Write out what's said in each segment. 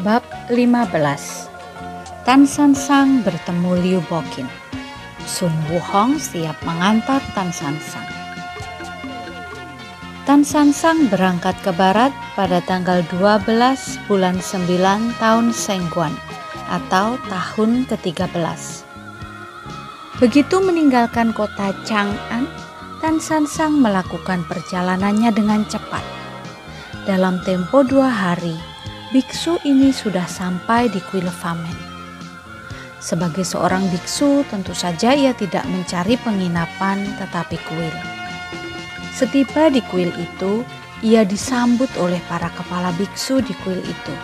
Bab 15 Tan San Sang bertemu Liu Bokin. Sun Wuhong siap mengantar Tan San Sang. Tan San Sang berangkat ke barat pada tanggal 12 bulan 9 tahun Sengguan atau tahun ke-13 Begitu meninggalkan kota Chang'an, Tan San Sang melakukan perjalanannya dengan cepat. Dalam tempo dua hari, biksu ini sudah sampai di kuil Famen. Sebagai seorang biksu, tentu saja ia tidak mencari penginapan tetapi kuil. Setiba di kuil itu, ia disambut oleh para kepala biksu di kuil itu.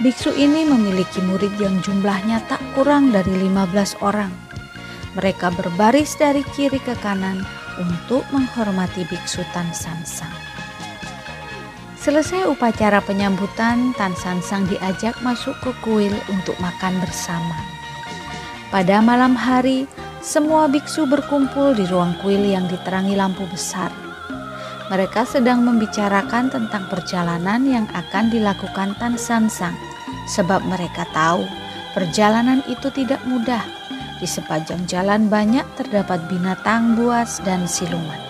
Biksu ini memiliki murid yang jumlahnya tak kurang dari 15 orang. Mereka berbaris dari kiri ke kanan untuk menghormati biksu Tan Sansang. Selesai upacara penyambutan, Tan Sansang diajak masuk ke kuil untuk makan bersama. Pada malam hari, semua biksu berkumpul di ruang kuil yang diterangi lampu besar. Mereka sedang membicarakan tentang perjalanan yang akan dilakukan Tan Sansang, sebab mereka tahu perjalanan itu tidak mudah. Di sepanjang jalan banyak terdapat binatang buas dan siluman.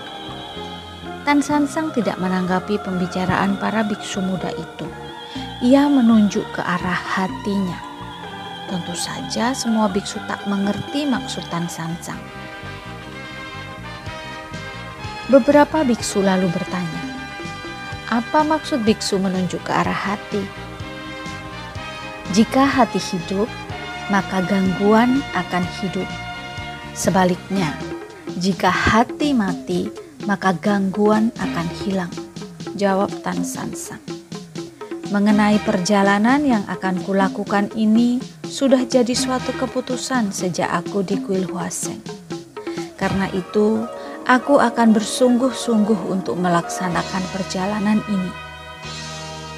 Tan Sansang tidak menanggapi pembicaraan para biksu muda itu. Ia menunjuk ke arah hatinya. Tentu saja semua biksu tak mengerti maksud Tan Sansang. Beberapa biksu lalu bertanya, apa maksud biksu menunjuk ke arah hati? Jika hati hidup, maka gangguan akan hidup. Sebaliknya, jika hati mati, maka gangguan akan hilang. Jawab Tan San Sang. Mengenai perjalanan yang akan kulakukan ini sudah jadi suatu keputusan sejak aku di kuil Huaseng. Karena itu, aku akan bersungguh-sungguh untuk melaksanakan perjalanan ini.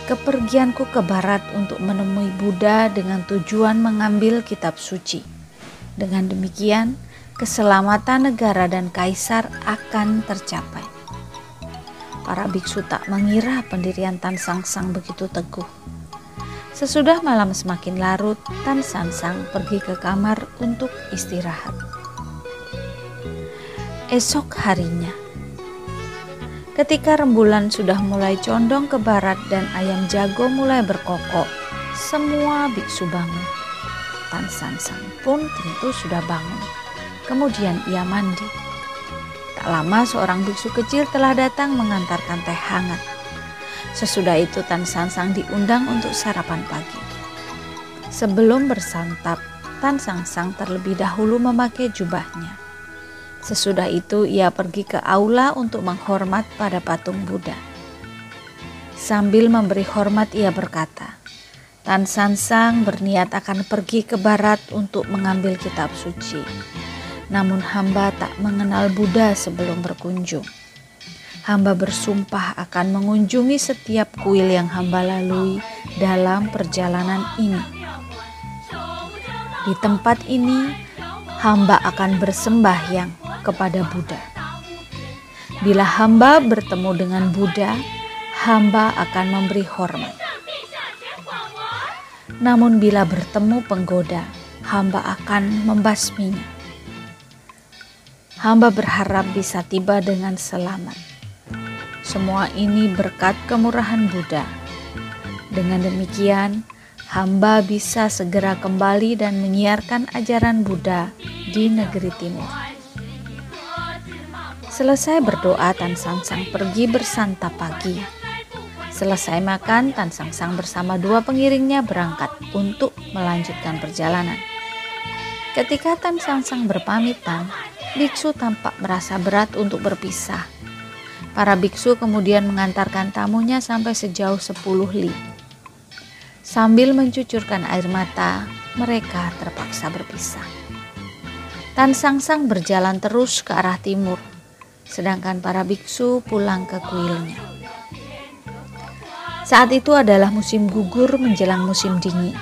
Kepergianku ke barat untuk menemui Buddha dengan tujuan mengambil kitab suci. Dengan demikian, keselamatan negara dan kaisar akan tercapai. Para biksu tak mengira pendirian Tan Sang Sang begitu teguh. Sesudah malam semakin larut, Tan Sang Sang pergi ke kamar untuk istirahat. Esok harinya, ketika rembulan sudah mulai condong ke barat dan ayam jago mulai berkokok, semua biksu bangun. Tan San Sang pun tentu sudah bangun. Kemudian ia mandi. Tak lama seorang biksu kecil telah datang mengantarkan teh hangat. Sesudah itu Tan Sansang diundang untuk sarapan pagi. Sebelum bersantap, Tan Sangsang terlebih dahulu memakai jubahnya. Sesudah itu ia pergi ke aula untuk menghormat pada patung Buddha. Sambil memberi hormat ia berkata, Tan Sansang berniat akan pergi ke barat untuk mengambil kitab suci namun hamba tak mengenal Buddha sebelum berkunjung. Hamba bersumpah akan mengunjungi setiap kuil yang hamba lalui dalam perjalanan ini. Di tempat ini, hamba akan bersembahyang kepada Buddha. Bila hamba bertemu dengan Buddha, hamba akan memberi hormat. Namun bila bertemu penggoda, hamba akan membasminya. Hamba berharap bisa tiba dengan selamat. Semua ini berkat kemurahan Buddha. Dengan demikian, hamba bisa segera kembali dan menyiarkan ajaran Buddha di negeri timur. Selesai berdoa, Tan Sang Sang pergi bersantap pagi. Selesai makan, Tan Sang Sang bersama dua pengiringnya berangkat untuk melanjutkan perjalanan. Ketika Tan Sang Sang berpamitan, Biksu tampak merasa berat untuk berpisah. Para biksu kemudian mengantarkan tamunya sampai sejauh 10 li. Sambil mencucurkan air mata, mereka terpaksa berpisah. Tan Sang Sang berjalan terus ke arah timur, sedangkan para biksu pulang ke kuilnya. Saat itu adalah musim gugur menjelang musim dingin.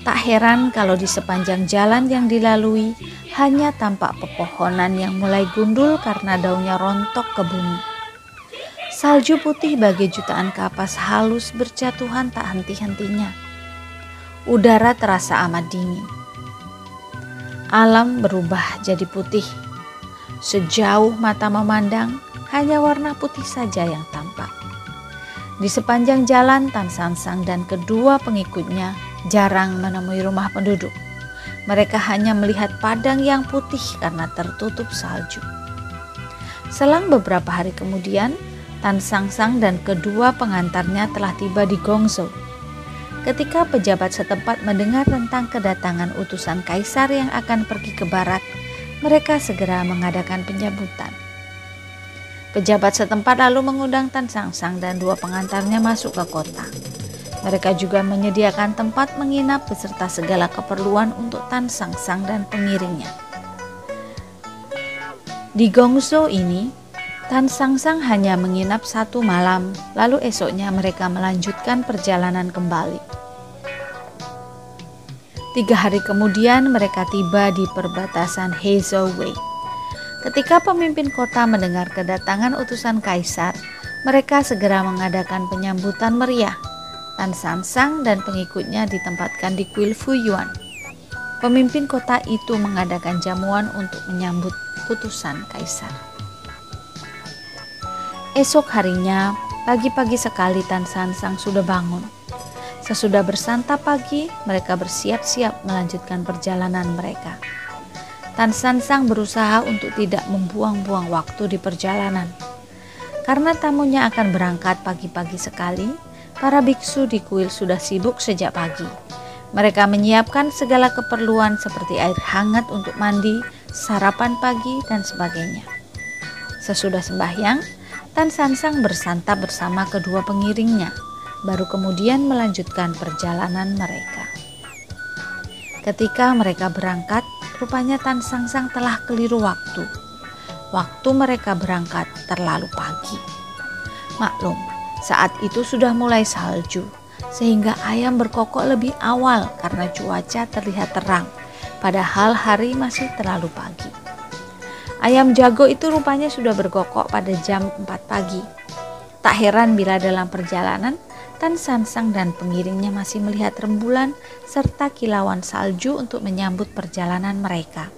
Tak heran kalau di sepanjang jalan yang dilalui hanya tampak pepohonan yang mulai gundul karena daunnya rontok ke bumi. Salju putih bagi jutaan kapas halus berjatuhan tak henti-hentinya. Udara terasa amat dingin alam berubah jadi putih. Sejauh mata memandang, hanya warna putih saja yang tampak. Di sepanjang jalan, Tan Sansang dan kedua pengikutnya jarang menemui rumah penduduk. Mereka hanya melihat padang yang putih karena tertutup salju. Selang beberapa hari kemudian, Tan Sangsang dan kedua pengantarnya telah tiba di Gongzhou Ketika pejabat setempat mendengar tentang kedatangan utusan kaisar yang akan pergi ke barat, mereka segera mengadakan penyambutan. Pejabat setempat lalu mengundang Tan Sangsang dan dua pengantarnya masuk ke kota. Mereka juga menyediakan tempat menginap beserta segala keperluan untuk Tan Sangsang dan pengiringnya. Di Gongzhou ini, Tan Sangsang hanya menginap satu malam, lalu esoknya mereka melanjutkan perjalanan kembali. Tiga hari kemudian mereka tiba di perbatasan Hezhou Wei. Ketika pemimpin kota mendengar kedatangan utusan kaisar, mereka segera mengadakan penyambutan meriah. Tan Sangsang dan pengikutnya ditempatkan di kuil Fuyuan. Pemimpin kota itu mengadakan jamuan untuk menyambut utusan kaisar. Esok harinya, pagi-pagi sekali Tan Sansang sudah bangun. Sesudah bersantap pagi, mereka bersiap-siap melanjutkan perjalanan mereka. Tan Sansang berusaha untuk tidak membuang-buang waktu di perjalanan. Karena tamunya akan berangkat pagi-pagi sekali, para biksu di kuil sudah sibuk sejak pagi. Mereka menyiapkan segala keperluan seperti air hangat untuk mandi, sarapan pagi, dan sebagainya. Sesudah sembahyang, Tan Sansang bersantap bersama kedua pengiringnya, baru kemudian melanjutkan perjalanan mereka. Ketika mereka berangkat, rupanya Tan Sangsang telah keliru waktu. Waktu mereka berangkat terlalu pagi. Maklum, saat itu sudah mulai salju, sehingga ayam berkokok lebih awal karena cuaca terlihat terang, padahal hari masih terlalu pagi. Ayam jago itu rupanya sudah berkokok pada jam 4 pagi. Tak heran bila dalam perjalanan Tan Sansang dan pengiringnya masih melihat rembulan serta kilauan salju untuk menyambut perjalanan mereka.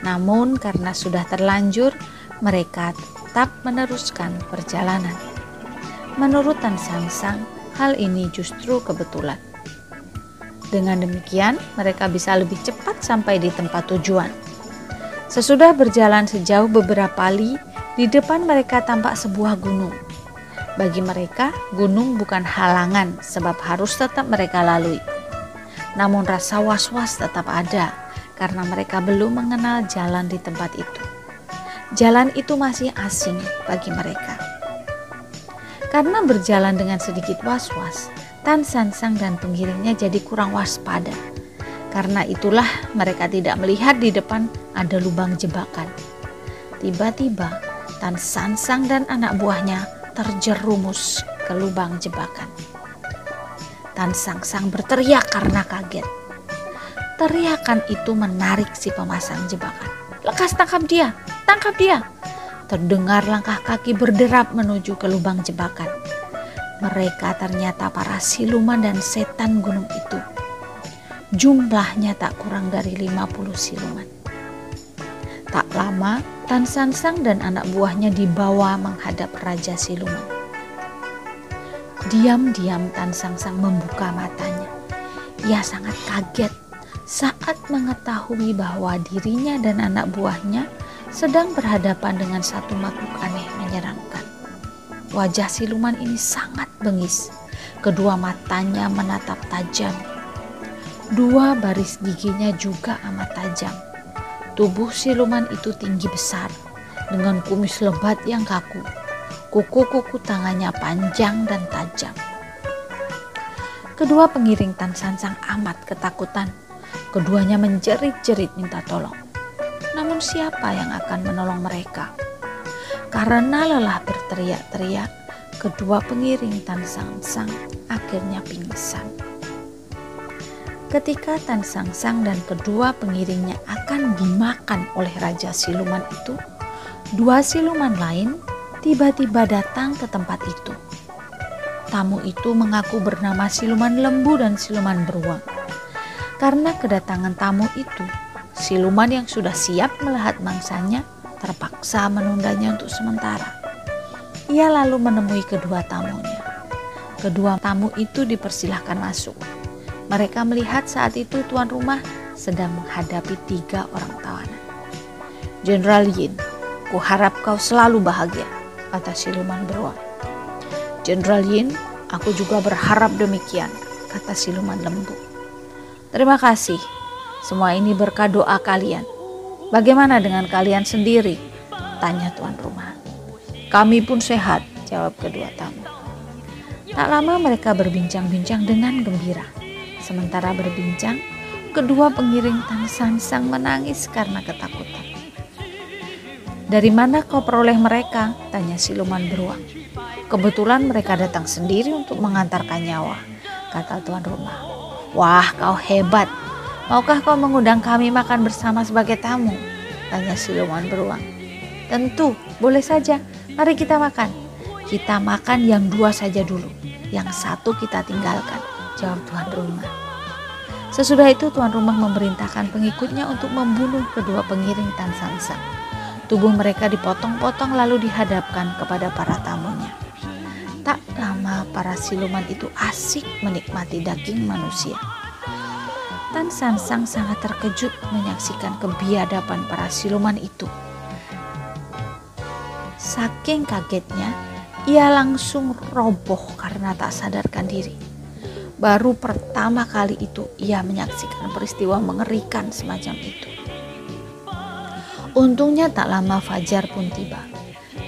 Namun karena sudah terlanjur, mereka tetap meneruskan perjalanan. Menurut Tan Sansang, hal ini justru kebetulan. Dengan demikian, mereka bisa lebih cepat sampai di tempat tujuan. Sesudah berjalan sejauh beberapa li, di depan mereka tampak sebuah gunung. Bagi mereka, gunung bukan halangan sebab harus tetap mereka lalui. Namun rasa was-was tetap ada karena mereka belum mengenal jalan di tempat itu. Jalan itu masih asing bagi mereka. Karena berjalan dengan sedikit was-was, Tan Sansang dan pengiringnya jadi kurang waspada karena itulah mereka tidak melihat di depan ada lubang jebakan. Tiba-tiba Tan Sansang dan anak buahnya terjerumus ke lubang jebakan. Tan Sangsang berteriak karena kaget. Teriakan itu menarik si pemasang jebakan. Lekas tangkap dia, tangkap dia. Terdengar langkah kaki berderap menuju ke lubang jebakan. Mereka ternyata para siluman dan setan gunung itu Jumlahnya tak kurang dari 50 siluman. Tak lama, Tan Sansang dan anak buahnya dibawa menghadap Raja Siluman. Diam-diam Tan Sangsang membuka matanya. Ia sangat kaget saat mengetahui bahwa dirinya dan anak buahnya sedang berhadapan dengan satu makhluk aneh menyeramkan. Wajah siluman ini sangat bengis. Kedua matanya menatap tajam Dua baris giginya juga amat tajam. Tubuh siluman itu tinggi besar dengan kumis lebat yang kaku. Kuku-kuku tangannya panjang dan tajam. Kedua pengiring Tan Sansang amat ketakutan. Keduanya menjerit-jerit minta tolong. Namun siapa yang akan menolong mereka? Karena lelah berteriak-teriak, kedua pengiring Tan Sansang akhirnya pingsan. Ketika Tan Sangsang dan kedua pengiringnya akan dimakan oleh Raja Siluman itu, dua siluman lain tiba-tiba datang ke tempat itu. Tamu itu mengaku bernama siluman lembu dan siluman beruang. Karena kedatangan tamu itu, siluman yang sudah siap melihat mangsanya terpaksa menundanya untuk sementara. Ia lalu menemui kedua tamunya. Kedua tamu itu dipersilahkan masuk. Mereka melihat saat itu tuan rumah sedang menghadapi tiga orang tawanan. Jenderal Yin, kuharap kau selalu bahagia kata siluman beruang. Jenderal Yin, aku juga berharap demikian, kata siluman lembu. Terima kasih, semua ini berkat doa kalian. Bagaimana dengan kalian sendiri? Tanya tuan rumah. Kami pun sehat, jawab kedua tamu. Tak lama mereka berbincang-bincang dengan gembira. Sementara berbincang, kedua pengiring Tan Sansang menangis karena ketakutan. Dari mana kau peroleh mereka? Tanya siluman beruang. Kebetulan mereka datang sendiri untuk mengantarkan nyawa, kata tuan rumah. Wah, kau hebat. Maukah kau mengundang kami makan bersama sebagai tamu? Tanya siluman beruang. Tentu, boleh saja. Mari kita makan. Kita makan yang dua saja dulu. Yang satu kita tinggalkan, jawab tuan rumah. Sesudah itu tuan rumah memerintahkan pengikutnya untuk membunuh kedua pengiring Tan Sansang. Tubuh mereka dipotong-potong lalu dihadapkan kepada para tamunya. Tak lama para siluman itu asik menikmati daging manusia. Tan Sansang sangat terkejut menyaksikan kebiadaban para siluman itu. Saking kagetnya, ia langsung roboh karena tak sadarkan diri. Baru pertama kali itu ia menyaksikan peristiwa mengerikan semacam itu. Untungnya tak lama Fajar pun tiba.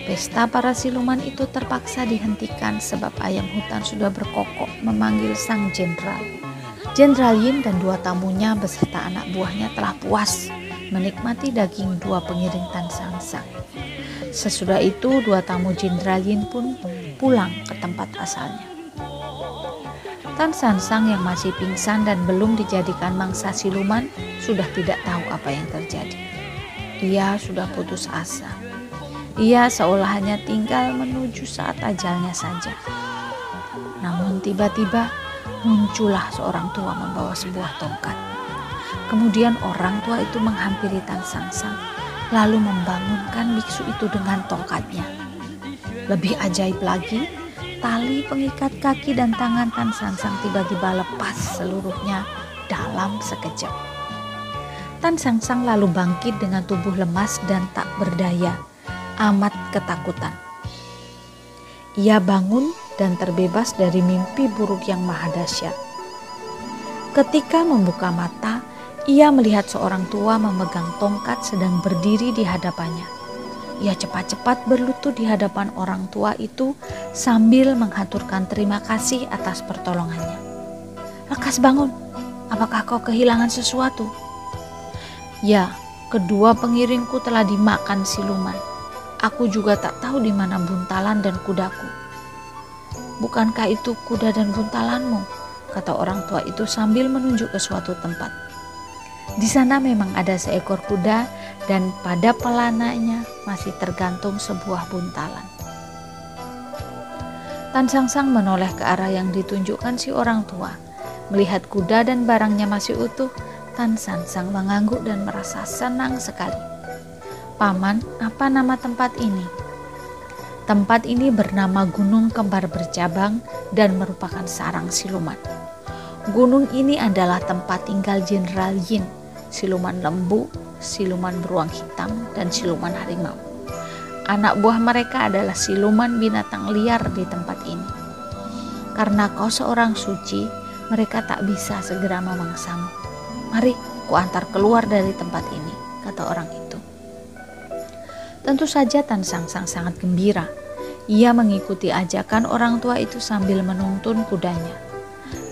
Pesta para siluman itu terpaksa dihentikan sebab ayam hutan sudah berkokok memanggil sang jenderal. Jenderal Yin dan dua tamunya beserta anak buahnya telah puas menikmati daging dua pengiring Tan Sangsang. Sesudah itu dua tamu Jenderal Yin pun pulang ke tempat asalnya. Tan Sansang yang masih pingsan dan belum dijadikan mangsa siluman sudah tidak tahu apa yang terjadi. Ia sudah putus asa. Ia seolah hanya tinggal menuju saat ajalnya saja. Namun tiba-tiba muncullah seorang tua membawa sebuah tongkat. Kemudian orang tua itu menghampiri Tan Sangsang lalu membangunkan biksu itu dengan tongkatnya. Lebih ajaib lagi, tali pengikat kaki dan tangan Tan Sangsang tiba-tiba lepas seluruhnya dalam sekejap. Tan Sang Sang lalu bangkit dengan tubuh lemas dan tak berdaya, amat ketakutan. Ia bangun dan terbebas dari mimpi buruk yang maha dahsyat. Ketika membuka mata, ia melihat seorang tua memegang tongkat sedang berdiri di hadapannya. Ia cepat-cepat berlutut di hadapan orang tua itu sambil menghaturkan terima kasih atas pertolongannya. Lekas bangun, apakah kau kehilangan sesuatu? Ya, kedua pengiringku telah dimakan siluman. Aku juga tak tahu di mana buntalan dan kudaku. Bukankah itu kuda dan buntalanmu? Kata orang tua itu sambil menunjuk ke suatu tempat. Di sana memang ada seekor kuda dan pada pelananya masih tergantung sebuah buntalan. Tan Sang Sang menoleh ke arah yang ditunjukkan si orang tua. Melihat kuda dan barangnya masih utuh, Tan Sansang mengangguk dan merasa senang sekali. Paman, apa nama tempat ini? Tempat ini bernama Gunung Kembar Bercabang dan merupakan sarang siluman. Gunung ini adalah tempat tinggal Jenderal Yin, siluman lembu, siluman beruang hitam, dan siluman harimau. Anak buah mereka adalah siluman binatang liar di tempat ini. Karena kau seorang suci, mereka tak bisa segera memangsamu. Mari ku antar keluar dari tempat ini, kata orang itu. Tentu saja Tan Sang Sang sangat gembira. Ia mengikuti ajakan orang tua itu sambil menuntun kudanya.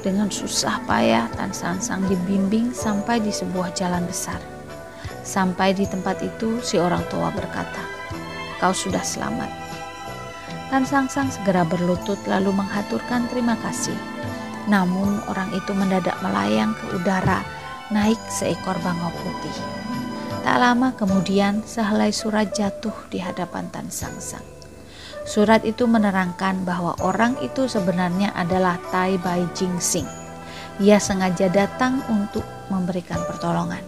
Dengan susah payah Tan Sangsang dibimbing sampai di sebuah jalan besar. Sampai di tempat itu si orang tua berkata, "Kau sudah selamat." Tan Sangsang segera berlutut lalu menghaturkan terima kasih. Namun orang itu mendadak melayang ke udara naik seekor bangau putih. Tak lama kemudian sehelai surat jatuh di hadapan Tan Sangsang. Surat itu menerangkan bahwa orang itu sebenarnya adalah Tai Bai Jing Sing. Ia sengaja datang untuk memberikan pertolongan.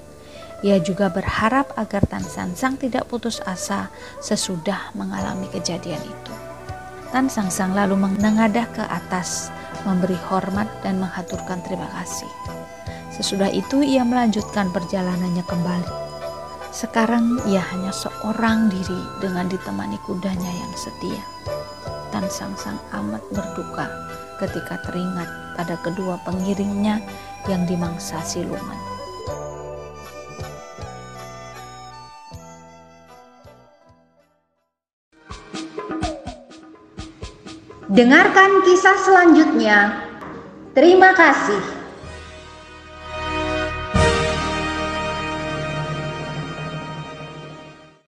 Ia juga berharap agar Tan San Sang tidak putus asa sesudah mengalami kejadian itu. Tan Sang Sang lalu menengadah ke atas, memberi hormat dan menghaturkan terima kasih. Sesudah itu ia melanjutkan perjalanannya kembali. Sekarang ia hanya seorang diri dengan ditemani kudanya yang setia. Tan Sang Sang amat berduka ketika teringat pada kedua pengiringnya yang dimangsa siluman. Dengarkan kisah selanjutnya. Terima kasih.